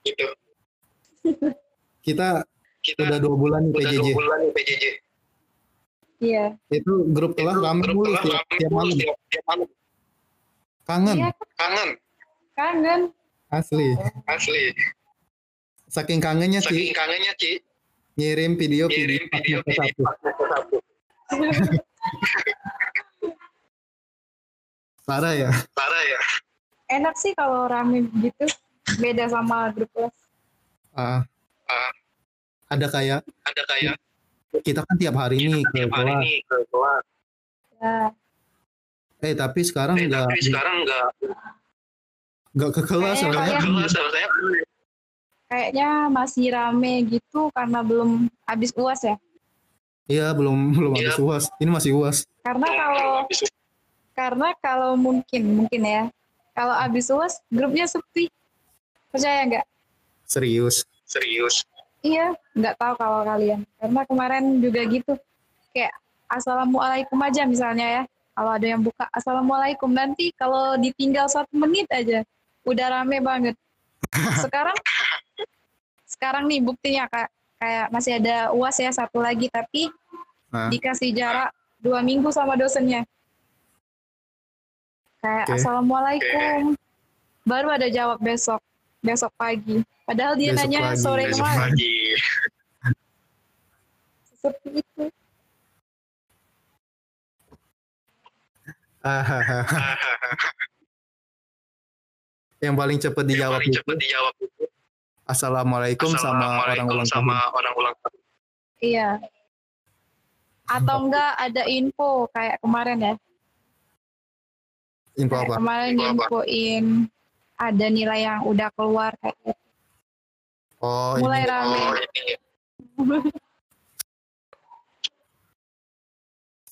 [SPEAKER 3] itu,
[SPEAKER 1] kita
[SPEAKER 3] Kita
[SPEAKER 1] udah dua bulan nih
[SPEAKER 3] udah
[SPEAKER 1] PJJ.
[SPEAKER 3] dua bulan nih PJJ.
[SPEAKER 2] Iya.
[SPEAKER 1] Itu grup kelas
[SPEAKER 3] Itu
[SPEAKER 1] rame
[SPEAKER 3] grup
[SPEAKER 1] mulu tiap, tiap malam.
[SPEAKER 3] tiap- tiap malam.
[SPEAKER 1] Kangen,
[SPEAKER 2] Iya,
[SPEAKER 3] Kangen,
[SPEAKER 2] kangen.
[SPEAKER 1] asli.
[SPEAKER 3] asli.
[SPEAKER 1] Saking kangennya
[SPEAKER 3] Saking
[SPEAKER 1] sih,
[SPEAKER 3] kangennya Ci,
[SPEAKER 1] ngirim video
[SPEAKER 3] kirim
[SPEAKER 1] video
[SPEAKER 3] video
[SPEAKER 1] satu. Parah ya.
[SPEAKER 3] Parah ya.
[SPEAKER 2] Enak sih kalau rame gitu. Beda sama grup les.
[SPEAKER 1] Ah,
[SPEAKER 3] Ah,
[SPEAKER 1] ada kayak
[SPEAKER 3] ada kayak
[SPEAKER 1] kita kan tiap hari ini ke
[SPEAKER 3] tiap hari
[SPEAKER 1] kelas.
[SPEAKER 3] ini ke kelas.
[SPEAKER 2] Ya,
[SPEAKER 1] Eh tapi sekarang
[SPEAKER 3] Eh,
[SPEAKER 1] nggak
[SPEAKER 3] tapi sekarang nggak
[SPEAKER 1] nggak ke kelas
[SPEAKER 2] Kayaknya
[SPEAKER 1] rasanya.
[SPEAKER 2] kalian-
[SPEAKER 3] kelas rasanya
[SPEAKER 2] kayaknya masih rame gitu karena belum habis uas ya.
[SPEAKER 1] Iya belum belum
[SPEAKER 3] Iya.
[SPEAKER 1] habis uas. Ini masih uas.
[SPEAKER 2] Karena kalau karena kalau mungkin mungkin ya kalau habis uas grupnya sepi. Percaya nggak?
[SPEAKER 1] Serius.
[SPEAKER 3] serius.
[SPEAKER 2] Iya, nggak tahu kalau kalian. Karena kemarin juga gitu. Kayak assalamualaikum aja misalnya ya. Kalau ada yang buka assalamualaikum nanti kalau ditinggal satu menit aja udah rame banget. Sekarang sekarang nih buktinya kayak kayak masih ada uas ya satu lagi tapi
[SPEAKER 1] Nah,
[SPEAKER 2] dikasih jarak dua minggu sama dosennya. Kayak
[SPEAKER 1] Oke.
[SPEAKER 2] assalamualaikum. Baru ada jawab besok besok pagi. Padahal dia
[SPEAKER 1] Besok
[SPEAKER 2] nanya
[SPEAKER 1] pagi,
[SPEAKER 2] sore
[SPEAKER 3] Besok
[SPEAKER 2] kemarin.
[SPEAKER 3] pagi.
[SPEAKER 2] Seperti itu.
[SPEAKER 1] yang paling cepet dijawab
[SPEAKER 3] Yang paling cepat dijawab itu
[SPEAKER 1] assalamualaikum sama orang
[SPEAKER 3] Assalamualaikum sama orang ulang tahun.
[SPEAKER 2] Iya. Atau enggak ada info kayak kemarin ya.
[SPEAKER 1] Info
[SPEAKER 2] Kayak
[SPEAKER 1] apa?
[SPEAKER 2] kemarin
[SPEAKER 3] Info apa?
[SPEAKER 2] infoin ada nilai yang udah keluar kayak gitu.
[SPEAKER 1] Oh
[SPEAKER 2] Mulai
[SPEAKER 1] ini.
[SPEAKER 2] rame.
[SPEAKER 3] Oh, ini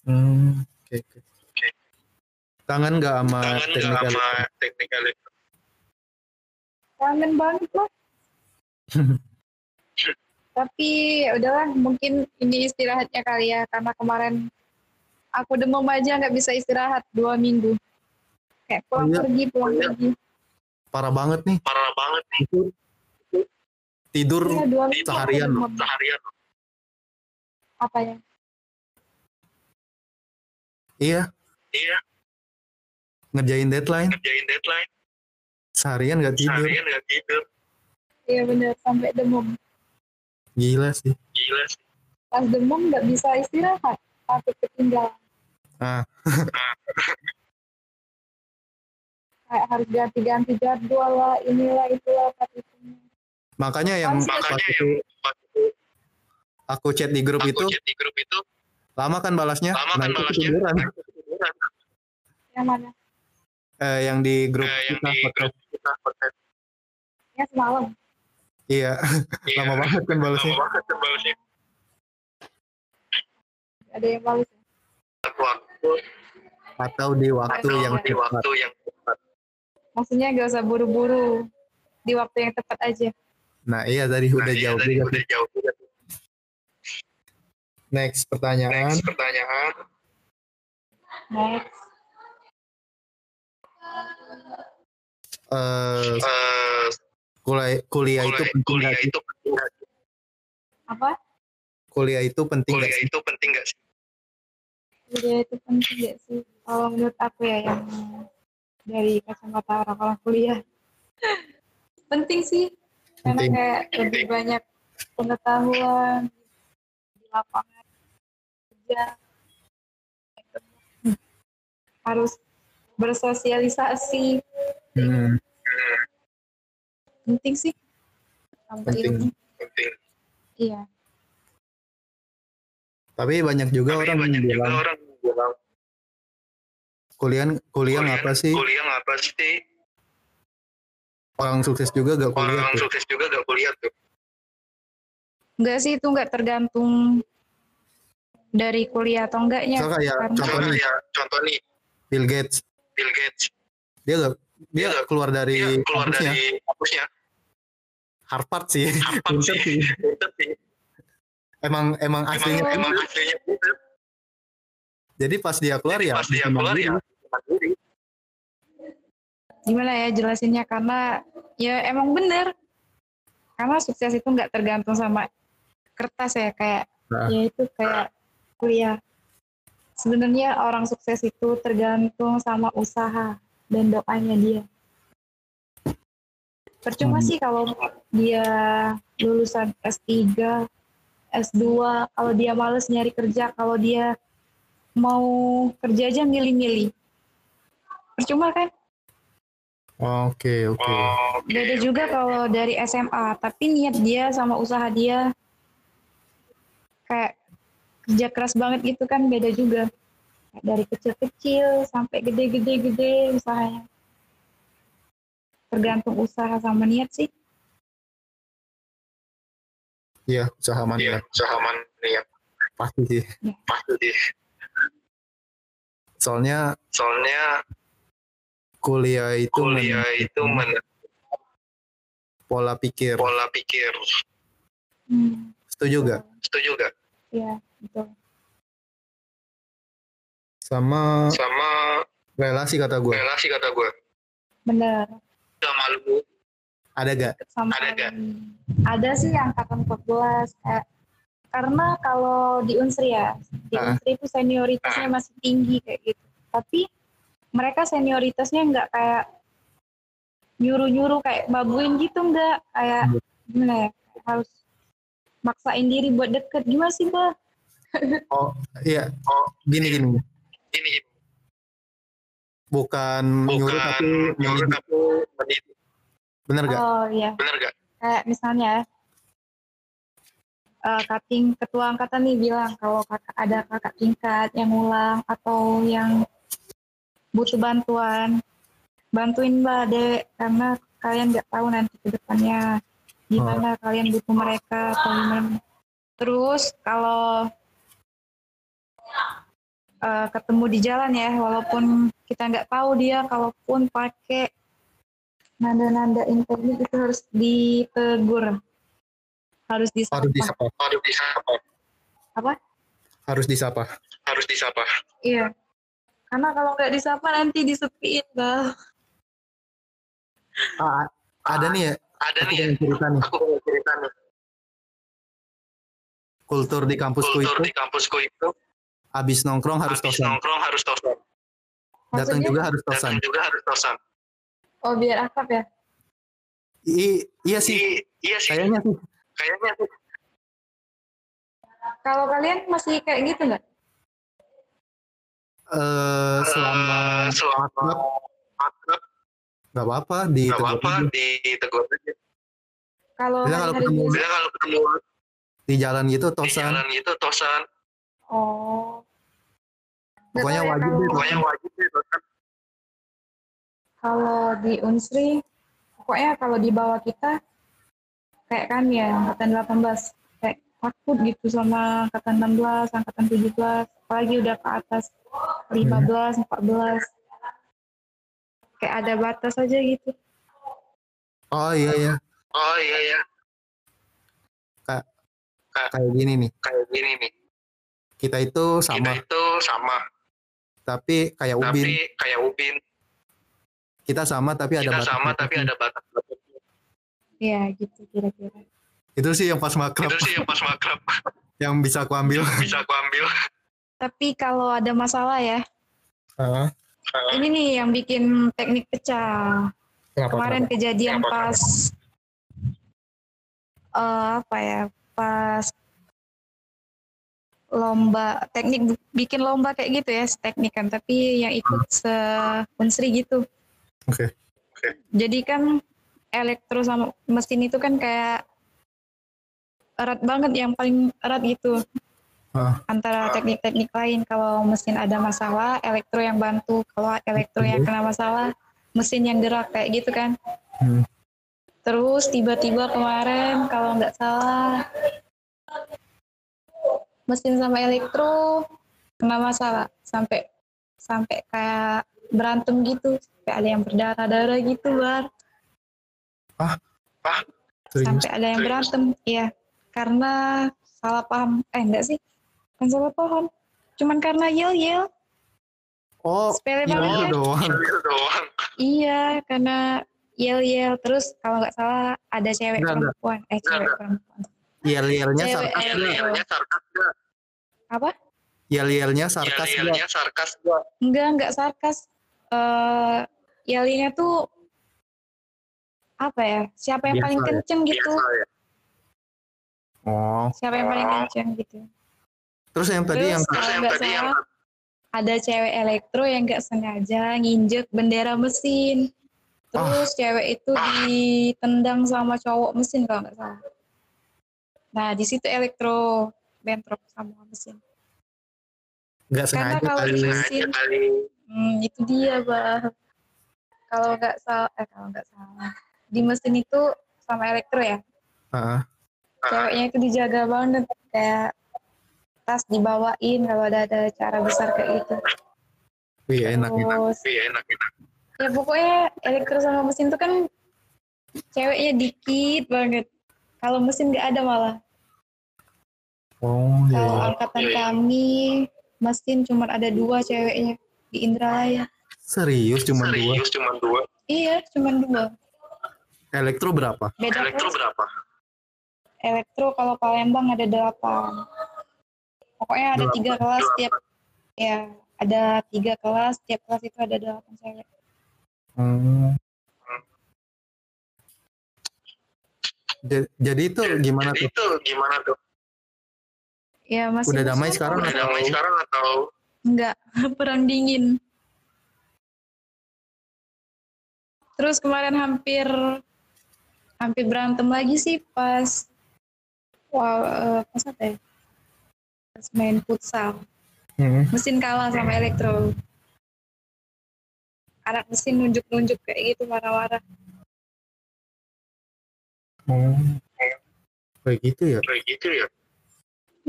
[SPEAKER 1] Hmm, oke, oke. Kangen nggak sama
[SPEAKER 3] kangen nggak
[SPEAKER 1] teknik
[SPEAKER 3] sama
[SPEAKER 1] elektro?
[SPEAKER 3] teknik elektro?
[SPEAKER 2] Kangen banget lah. Tapi ya udahlah mungkin ini istirahatnya kali ya karena kemarin aku demam aja nggak bisa istirahat dua minggu. Kayak pulang
[SPEAKER 1] Oh, iya.
[SPEAKER 2] pergi pulang
[SPEAKER 3] Iya.
[SPEAKER 2] pergi.
[SPEAKER 1] Parah banget nih.
[SPEAKER 3] Parah banget nih.
[SPEAKER 1] Tidur
[SPEAKER 2] Iya dua
[SPEAKER 1] seharian loh.
[SPEAKER 3] Seharian.
[SPEAKER 2] Apa ya?
[SPEAKER 1] iya
[SPEAKER 3] Iya,
[SPEAKER 1] ngerjain deadline
[SPEAKER 3] ngerjain deadline.
[SPEAKER 1] seharian nggak tidur.
[SPEAKER 3] Seharian nggak tidur.
[SPEAKER 2] Iya benar sampai demam.
[SPEAKER 1] Gila sih.
[SPEAKER 3] Gila sih.
[SPEAKER 2] Pas demam nggak bisa istirahat. Takut ketinggalan.
[SPEAKER 1] Ah.
[SPEAKER 2] Kayak harus ganti-ganti jadwal lah, inilah itulah tapi itu.
[SPEAKER 1] Makanya yang pas
[SPEAKER 3] Makanya
[SPEAKER 1] itu
[SPEAKER 3] yang pas itu
[SPEAKER 1] aku chat di grup
[SPEAKER 3] aku
[SPEAKER 1] itu
[SPEAKER 3] chat di grup itu
[SPEAKER 1] lama kan balasnya.
[SPEAKER 3] lama
[SPEAKER 1] Nah,
[SPEAKER 3] kan
[SPEAKER 1] itu
[SPEAKER 3] balasnya.
[SPEAKER 1] ketiduran.
[SPEAKER 3] Ketiduran.
[SPEAKER 2] Yang mana?
[SPEAKER 1] Eh, yang di grup
[SPEAKER 3] Eh, yang
[SPEAKER 1] kita
[SPEAKER 3] di
[SPEAKER 1] podcast.
[SPEAKER 3] grup kita podcast.
[SPEAKER 2] Ya semalam.
[SPEAKER 1] Iya,
[SPEAKER 3] Iya,
[SPEAKER 1] lama banget kan balasnya.
[SPEAKER 3] Lama banget kan balasnya.
[SPEAKER 2] Ada yang balas. ya?
[SPEAKER 3] Waktu
[SPEAKER 1] Atau di waktu
[SPEAKER 3] atau
[SPEAKER 1] yang
[SPEAKER 3] di
[SPEAKER 1] tepat.
[SPEAKER 3] waktu yang tepat.
[SPEAKER 2] Maksudnya gak usah buru-buru. Di waktu yang tepat aja.
[SPEAKER 1] Nah, iya tadi
[SPEAKER 3] Nah,
[SPEAKER 1] udah
[SPEAKER 3] iya,
[SPEAKER 1] jawab
[SPEAKER 3] tadi
[SPEAKER 1] juga.
[SPEAKER 3] udah jawab juga.
[SPEAKER 1] Next pertanyaan.
[SPEAKER 3] Next pertanyaan.
[SPEAKER 2] Next.
[SPEAKER 1] Eh,
[SPEAKER 3] Eh,
[SPEAKER 1] kuliah, kuliah itu
[SPEAKER 3] kuliah,
[SPEAKER 1] penting
[SPEAKER 3] kuliah
[SPEAKER 1] sih?
[SPEAKER 3] itu penting sih?
[SPEAKER 2] Apa?
[SPEAKER 1] Kuliah itu penting
[SPEAKER 3] Kuliah
[SPEAKER 1] sih?
[SPEAKER 3] itu penting nggak sih?
[SPEAKER 2] Kuliah itu penting gak sih? Kalau menurut aku ya yang dari kacamata orang-orang kuliah. penting sih. Karena
[SPEAKER 1] Penting.
[SPEAKER 2] kayak lebih banyak pengetahuan di lapangan kerja. Harus bersosialisasi.
[SPEAKER 1] Hmm,
[SPEAKER 2] Penting sih. Sampai
[SPEAKER 1] Penting.
[SPEAKER 2] ilmu.
[SPEAKER 3] Penting.
[SPEAKER 2] Iya.
[SPEAKER 1] Tapi banyak juga
[SPEAKER 3] Tapi
[SPEAKER 1] orang
[SPEAKER 3] banyak juga
[SPEAKER 1] bilang
[SPEAKER 3] orang bilang
[SPEAKER 1] kuliah kuliah
[SPEAKER 3] kuliah
[SPEAKER 1] ngapa sih?
[SPEAKER 3] Kuliah ngapa sih?
[SPEAKER 1] Orang sukses juga gak kuliah
[SPEAKER 3] Orang
[SPEAKER 1] tuh.
[SPEAKER 3] sukses juga gak kuliah tuh.
[SPEAKER 2] Enggak sih itu enggak tergantung dari kuliah atau enggaknya.
[SPEAKER 1] So kayak nih
[SPEAKER 3] ya, contoh nih
[SPEAKER 1] Bill Gates,
[SPEAKER 3] Bill Gates.
[SPEAKER 1] dia gak dia
[SPEAKER 3] Dia
[SPEAKER 1] keluar dari
[SPEAKER 3] Dia keluar
[SPEAKER 1] kampusnya
[SPEAKER 3] dari kampusnya.
[SPEAKER 1] Harvard sih.
[SPEAKER 3] Harvard sih.
[SPEAKER 1] sih.
[SPEAKER 3] Pinter sih.
[SPEAKER 1] Emang emang
[SPEAKER 3] Emang,
[SPEAKER 1] aslinya
[SPEAKER 3] emang
[SPEAKER 1] pinter.
[SPEAKER 3] aslinya.
[SPEAKER 1] Jadi pas dia keluar
[SPEAKER 3] Jadi
[SPEAKER 1] ya
[SPEAKER 3] pas dia keluar ya
[SPEAKER 2] gimana ya jelasinnya karena ya emang bener karena sukses itu nggak tergantung sama kertas ya kayak
[SPEAKER 1] Nah.
[SPEAKER 2] ya itu kayak kuliah sebenarnya orang sukses itu tergantung sama usaha dan doanya dia percuma
[SPEAKER 1] Hmm.
[SPEAKER 2] sih kalau dia lulusan S3 S2 kalau dia males nyari kerja kalau dia mau kerja aja milih-milih. Percuma kan?
[SPEAKER 1] Oke, oke.
[SPEAKER 2] Beda juga kalau dari SMA, tapi niat dia sama usaha dia kayak kerja keras banget gitu kan beda juga. Dari kecil-kecil sampai gede-gede-gede usahanya. Tergantung usaha sama niat sih.
[SPEAKER 1] Iya, usaha mana
[SPEAKER 3] Iya, usaha mana ya?
[SPEAKER 1] pasti sih.
[SPEAKER 3] Pasti sih.
[SPEAKER 1] Soalnya
[SPEAKER 3] Soalnya
[SPEAKER 1] kuliah itu
[SPEAKER 3] kuliah
[SPEAKER 1] men-
[SPEAKER 3] itu men-
[SPEAKER 1] pola pikir.
[SPEAKER 3] pola pikir.
[SPEAKER 2] Hmm,
[SPEAKER 1] Setuju gak?
[SPEAKER 3] Setuju gak?
[SPEAKER 2] Iya, betul.
[SPEAKER 1] Sama
[SPEAKER 3] Sama
[SPEAKER 1] relasi kata gue.
[SPEAKER 3] relasi kata gue.
[SPEAKER 2] Bener.
[SPEAKER 3] Udah malu.
[SPEAKER 1] Ada gak?
[SPEAKER 2] sama
[SPEAKER 3] Ada nggak?
[SPEAKER 2] ada sih angkatan 14 kayak karena kalau di Unsri ya di
[SPEAKER 1] Ah.
[SPEAKER 2] Unsri itu senioritasnya masih tinggi kayak gitu tapi mereka senioritasnya nggak kayak nyuruh-nyuruh kayak babuin gitu nggak kayak gimana ya harus maksain diri buat deket gimana sih bah
[SPEAKER 1] Oh, iya.
[SPEAKER 3] Oh,
[SPEAKER 1] Gini gini. Bukan, nyuruh
[SPEAKER 3] bukan
[SPEAKER 1] tapi
[SPEAKER 3] nyuruh
[SPEAKER 1] mendidik.
[SPEAKER 3] tapi mendidik.
[SPEAKER 1] Bener gak?
[SPEAKER 2] oh iya
[SPEAKER 3] Bener gak?
[SPEAKER 2] kayak misalnya eh kating ketua angkatan nih bilang kalau kakak ada kakak tingkat yang ngulang atau yang butuh bantuan bantuin mbak dek karena kalian nggak tahu nanti ke depannya gimana kalian butuh mereka atau gimana terus kalau eh, ketemu di jalan ya walaupun kita nggak tahu dia kalaupun pakai nanda-nanda internet itu harus ditegur harus disapa
[SPEAKER 1] Harus disapa.
[SPEAKER 3] Harus disapa.
[SPEAKER 2] Apa?
[SPEAKER 1] Harus disapa.
[SPEAKER 3] Harus disapa.
[SPEAKER 2] iya karena kalau nggak disapa nanti disepiin bang
[SPEAKER 1] Ah, ada nih ya.
[SPEAKER 3] Ada
[SPEAKER 1] Aku
[SPEAKER 3] nih ya.
[SPEAKER 1] punya cerita nih.
[SPEAKER 3] Aku mau cerita nih.
[SPEAKER 1] Kultur di kampusku
[SPEAKER 3] Kultur
[SPEAKER 1] itu
[SPEAKER 3] di kampusku itu
[SPEAKER 1] habis nongkrong harus
[SPEAKER 3] habis
[SPEAKER 1] tosan.
[SPEAKER 3] nongkrong harus tosan.
[SPEAKER 1] Datang juga harus tosan.
[SPEAKER 3] Datang juga harus tosan.
[SPEAKER 2] oh biar akrab ya
[SPEAKER 1] I- iya sih.
[SPEAKER 3] I- iya sih.
[SPEAKER 1] Kayaknya sih.
[SPEAKER 3] Kayaknya sih.
[SPEAKER 2] kalau kalian masih kayak gitu nggak
[SPEAKER 1] Eh, selama
[SPEAKER 3] Eh, selama
[SPEAKER 1] akrab
[SPEAKER 3] akrab
[SPEAKER 1] nggak apa-apa di
[SPEAKER 3] nggak apa-apa
[SPEAKER 1] aja.
[SPEAKER 3] ditegur aja.
[SPEAKER 2] kalau
[SPEAKER 1] Bila kalau ketemu-
[SPEAKER 3] kalau ketemu
[SPEAKER 1] di jalan gitu
[SPEAKER 3] di
[SPEAKER 1] tosan.
[SPEAKER 3] jalan gitu tosan.
[SPEAKER 2] Oh
[SPEAKER 1] Pokoknya
[SPEAKER 2] ya,
[SPEAKER 1] wajib deh,
[SPEAKER 3] Pokoknya wajib deh
[SPEAKER 2] kalau di Unsri pokoknya kalau di bawah kita kayak kami ya angkatan 18 kayak takut gitu sama angkatan 16 angkatan 17 apalagi udah ke atas 15 14 kayak ada batas aja gitu
[SPEAKER 1] Oh iya ya.
[SPEAKER 3] Oh iya ya.
[SPEAKER 1] Kayak gini nih.
[SPEAKER 3] Kayak gini nih.
[SPEAKER 1] Kita itu
[SPEAKER 3] Kita
[SPEAKER 1] sama,
[SPEAKER 3] itu sama.
[SPEAKER 1] tapi kayak ubin.
[SPEAKER 3] Tapi kayak ubin.
[SPEAKER 1] Kita sama tapi ada
[SPEAKER 3] Kita
[SPEAKER 1] batas.
[SPEAKER 3] sama tapi ada batas.
[SPEAKER 2] ya gitu kira-kira
[SPEAKER 1] Itu sih yang pas makrab
[SPEAKER 3] Itu sih yang pas makrab
[SPEAKER 1] yang bisa aku ambil.
[SPEAKER 3] bisa aku ambil.
[SPEAKER 2] tapi kalau ada masalah ya
[SPEAKER 1] Ah,
[SPEAKER 2] ini nih yang bikin teknik pecah
[SPEAKER 1] kenapa,
[SPEAKER 2] kemarin
[SPEAKER 1] kenapa?
[SPEAKER 2] kejadian
[SPEAKER 3] Kenapa,
[SPEAKER 2] pas eh, apa ya pas lomba teknik bikin lomba kayak gitu ya teknik kan tapi yang ikut se unsri gitu
[SPEAKER 1] Oke.
[SPEAKER 2] jadi kan elektro sama mesin itu kan kayak erat banget yang paling erat gitu
[SPEAKER 1] Ah.
[SPEAKER 2] antara teknik-teknik lain kalau mesin ada masalah elektro yang bantu kalau elektro yang kena masalah mesin yang gerak kayak gitu kan
[SPEAKER 1] Hmm.
[SPEAKER 2] terus tiba-tiba kemarin kalau nggak salah mesin sama elektro kena masalah. Sampai sampai kayak berantem gitu. Sampai ada yang berdarah-darah gitu bar.
[SPEAKER 1] Serius.
[SPEAKER 2] sampai ada yang
[SPEAKER 3] Serius.
[SPEAKER 2] berantem iya. Karena salah paham. Eh enggak sih. Kan salah paham. Cuman karena yel yel.
[SPEAKER 1] Oh,
[SPEAKER 2] sepele
[SPEAKER 1] iya
[SPEAKER 2] banget.
[SPEAKER 1] itu doang.
[SPEAKER 2] Iya karena yel yel. Terus kalau nggak salah ada cewek
[SPEAKER 1] Enggak, enggak.
[SPEAKER 2] perempuan. Eh cewek
[SPEAKER 3] enggak.
[SPEAKER 2] perempuan.
[SPEAKER 1] Yel-yelnya
[SPEAKER 2] Cewek,
[SPEAKER 1] sarkas
[SPEAKER 2] eh,
[SPEAKER 1] gak?
[SPEAKER 3] Yel-yelnya sarkas?
[SPEAKER 2] Apa
[SPEAKER 1] Yel-yelnya sarkas gak?
[SPEAKER 3] Yel-yelnya sarkas gak?
[SPEAKER 2] enggak enggak sarkas eh yelnya tuh apa ya siapa yang
[SPEAKER 1] Biasa
[SPEAKER 2] paling
[SPEAKER 1] ya?
[SPEAKER 2] kenceng gitu
[SPEAKER 3] Biasa ya.
[SPEAKER 1] Oh,
[SPEAKER 2] siapa yang paling kenceng gitu
[SPEAKER 1] terus yang tadi
[SPEAKER 2] Terus
[SPEAKER 1] yang
[SPEAKER 3] Terus
[SPEAKER 2] Kalau
[SPEAKER 3] yang tadi yang
[SPEAKER 2] salah, ada cewek elektro yang nggak sengaja nginjek bendera mesin. Terus cewek itu ditendang sama cowok mesin kalau nggak salah. Nah di situ elektro bentrok sama mesin.
[SPEAKER 1] Nggak
[SPEAKER 2] Karena
[SPEAKER 1] sengaja
[SPEAKER 2] kalau
[SPEAKER 1] kali.
[SPEAKER 2] di mesin, hmm, itu dia bah. Kalau nggak salah, eh kalau nggak salah, di mesin itu sama elektro ya,
[SPEAKER 1] Heeh.
[SPEAKER 2] ceweknya itu dijaga banget kayak tas dibawain kalau ada ada acara besar kayak gitu.
[SPEAKER 1] Wih enak enak.
[SPEAKER 3] Iya enak enak.
[SPEAKER 2] ya pokoknya elektro sama mesin itu kan ceweknya dikit banget. Kalau mesin nggak ada malah.
[SPEAKER 1] Oh
[SPEAKER 2] Kalau
[SPEAKER 1] iya.
[SPEAKER 2] angkatan kami mesin cuma ada dua ceweknya di Indralaya.
[SPEAKER 1] Serius cuma dua.
[SPEAKER 3] Serius cuma dua.
[SPEAKER 2] Iya, cuma dua.
[SPEAKER 1] Elektro berapa?
[SPEAKER 2] Beda
[SPEAKER 3] Elektro
[SPEAKER 2] kelas.
[SPEAKER 3] berapa?
[SPEAKER 2] Elektro kalau Palembang ada delapan. Pokoknya ada
[SPEAKER 1] Delapan.
[SPEAKER 2] tiga kelas tiap ya ada tiga kelas tiap kelas itu ada delapan cewek.
[SPEAKER 1] Hmm. Ja- Jadi itu gimana
[SPEAKER 3] Jadi
[SPEAKER 1] tuh?
[SPEAKER 3] itu gimana tuh?
[SPEAKER 2] Ya masih
[SPEAKER 1] Udah damai sekarang.
[SPEAKER 3] Udah damai sekarang atau
[SPEAKER 2] Enggak, perang dingin. Terus kemarin hampir hampir berantem lagi sih pas wow, eh, pas apa ya? Pas main futsal.
[SPEAKER 1] Hmm.
[SPEAKER 2] Mesin kalah sama elektro. Anak mesin nunjuk-nunjuk kayak gitu marah-marah.
[SPEAKER 1] Oh. Kayak gitu ya.
[SPEAKER 3] kayak gitu ya?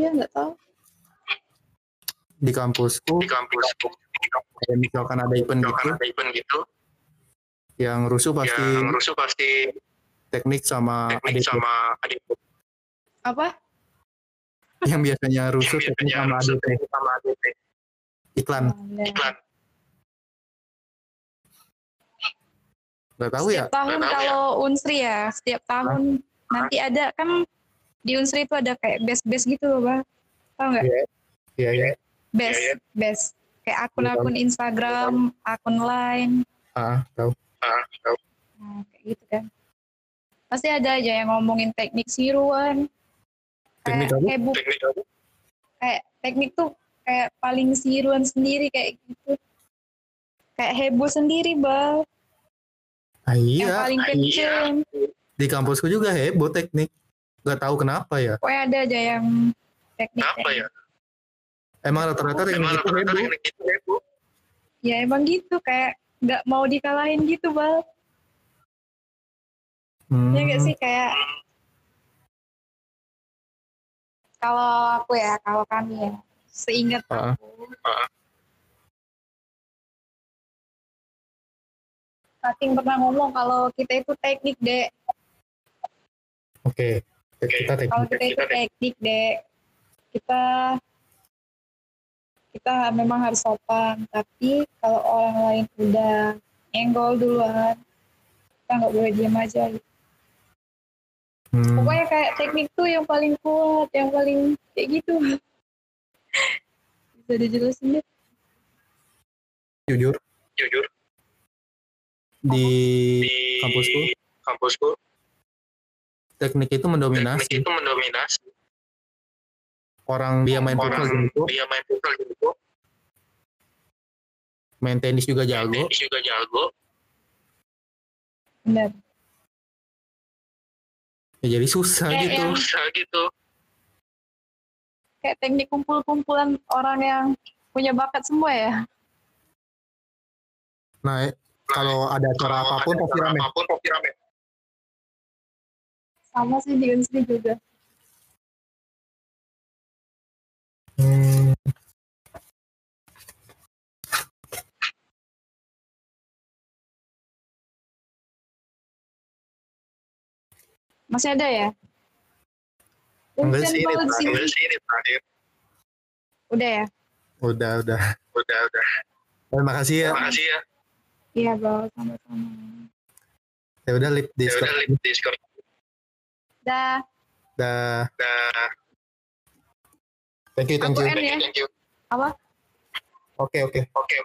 [SPEAKER 2] Iya nggak tahu.
[SPEAKER 1] Di kampusku
[SPEAKER 3] Di kampus
[SPEAKER 1] kayak misalkan ada event
[SPEAKER 3] kalau
[SPEAKER 1] gitu.
[SPEAKER 3] ada event gitu,
[SPEAKER 1] yang rusuh pasti
[SPEAKER 3] yang rusuh pasti
[SPEAKER 1] teknik sama
[SPEAKER 3] teknik
[SPEAKER 1] adik
[SPEAKER 3] sama adik
[SPEAKER 2] Apa?
[SPEAKER 1] yang biasanya rusuh teknik sama
[SPEAKER 3] rusuh
[SPEAKER 1] adik
[SPEAKER 3] teknik sama adik
[SPEAKER 1] iklan.
[SPEAKER 2] Ada.
[SPEAKER 3] iklan.
[SPEAKER 1] nggak tahu ya?
[SPEAKER 2] Setiap tahun
[SPEAKER 3] ya.
[SPEAKER 2] kalau Unsri ya, setiap tahun. Nanti ada kan di Unsri itu ada kayak best-best gitu loh, Bang. Tahu nggak?
[SPEAKER 1] iya ya
[SPEAKER 2] Best,
[SPEAKER 3] Iya,
[SPEAKER 2] best. Kayak akun-akun Instagram, akun Line,
[SPEAKER 1] ah tahu
[SPEAKER 3] Ah, tahu.
[SPEAKER 2] nah, kayak gitu kan. Pasti ada aja yang ngomongin teknik siruan.
[SPEAKER 1] Teknik
[SPEAKER 2] Kayak
[SPEAKER 1] apa?
[SPEAKER 2] heboh,
[SPEAKER 3] teknik apa?
[SPEAKER 2] kayak teknik tuh kayak paling siruan sendiri kayak gitu. Kayak heboh sendiri, Bang.
[SPEAKER 1] ah,
[SPEAKER 2] Yang
[SPEAKER 1] iya
[SPEAKER 2] paling
[SPEAKER 3] iya.
[SPEAKER 2] kenceng.
[SPEAKER 1] di kampusku juga heboh teknik nggak tahu kenapa ya
[SPEAKER 2] Pokoknya ada aja yang teknik.
[SPEAKER 3] Apa ya?
[SPEAKER 1] emang rata-rata teknik
[SPEAKER 3] Emang
[SPEAKER 1] itu
[SPEAKER 3] rata-rata
[SPEAKER 1] heboh
[SPEAKER 3] teknik itu heboh.
[SPEAKER 2] Ya emang gitu kayak nggak mau dikalahin gitu bal.
[SPEAKER 1] Hmm.
[SPEAKER 2] Ya nggak sih kayak kalau aku ya kalau kami ya seingat
[SPEAKER 1] Ah.
[SPEAKER 2] aku. Fatin pernah ngomong kalau kita itu teknik dek.
[SPEAKER 1] oke kita teknik
[SPEAKER 2] Kalau kita itu
[SPEAKER 3] teknik.
[SPEAKER 2] teknik dek. Kita kita memang harus sopan. Tapi kalau orang lain udah nyenggol duluan, kita nggak boleh diam aja. gitu.
[SPEAKER 1] Hmm.
[SPEAKER 2] Pokoknya kayak teknik tuh yang paling kuat, yang paling kayak gitu. Bisa dijelasin deh.
[SPEAKER 1] jujur
[SPEAKER 3] Jujur
[SPEAKER 1] di
[SPEAKER 3] di
[SPEAKER 1] kampusku
[SPEAKER 3] kampusku
[SPEAKER 1] teknik itu
[SPEAKER 3] teknik
[SPEAKER 1] mendominasi
[SPEAKER 3] itu mendominasi.
[SPEAKER 1] orang dia main futsal
[SPEAKER 3] Orang
[SPEAKER 1] jago
[SPEAKER 3] dia main futsal jago,
[SPEAKER 1] main tenis juga jago
[SPEAKER 3] tenis juga jago.
[SPEAKER 2] Benar.
[SPEAKER 1] ya jadi susah
[SPEAKER 2] Kayak
[SPEAKER 1] gitu
[SPEAKER 2] yang-
[SPEAKER 3] Susah gitu.
[SPEAKER 2] Kayak teknik kumpul-kumpulan orang yang punya bakat semua ya.
[SPEAKER 1] nah eh, kalau ada acara apa
[SPEAKER 3] pun
[SPEAKER 1] pasti rame
[SPEAKER 3] Apa pun pasti rame.
[SPEAKER 2] Sama sih di Unsri juga.
[SPEAKER 1] Hmm.
[SPEAKER 2] Masih ada ya? Hujan
[SPEAKER 1] sih, ini
[SPEAKER 2] banget sih.
[SPEAKER 3] Ambil sih ini terakhir.
[SPEAKER 2] Udah ya?
[SPEAKER 1] udah udah
[SPEAKER 3] Udah udah.
[SPEAKER 1] terima kasih ya
[SPEAKER 3] Terima kasih ya.
[SPEAKER 2] Iya, Bal. Sama-sama.
[SPEAKER 1] ya udah lip
[SPEAKER 3] Ya
[SPEAKER 1] Discord
[SPEAKER 3] udah link Discord.
[SPEAKER 2] Dah.
[SPEAKER 1] dah
[SPEAKER 3] Dah.
[SPEAKER 1] thank you thank
[SPEAKER 2] Aku
[SPEAKER 1] you
[SPEAKER 2] end ya.
[SPEAKER 3] Thank you.
[SPEAKER 2] Apa?
[SPEAKER 1] oke oke
[SPEAKER 3] Oke.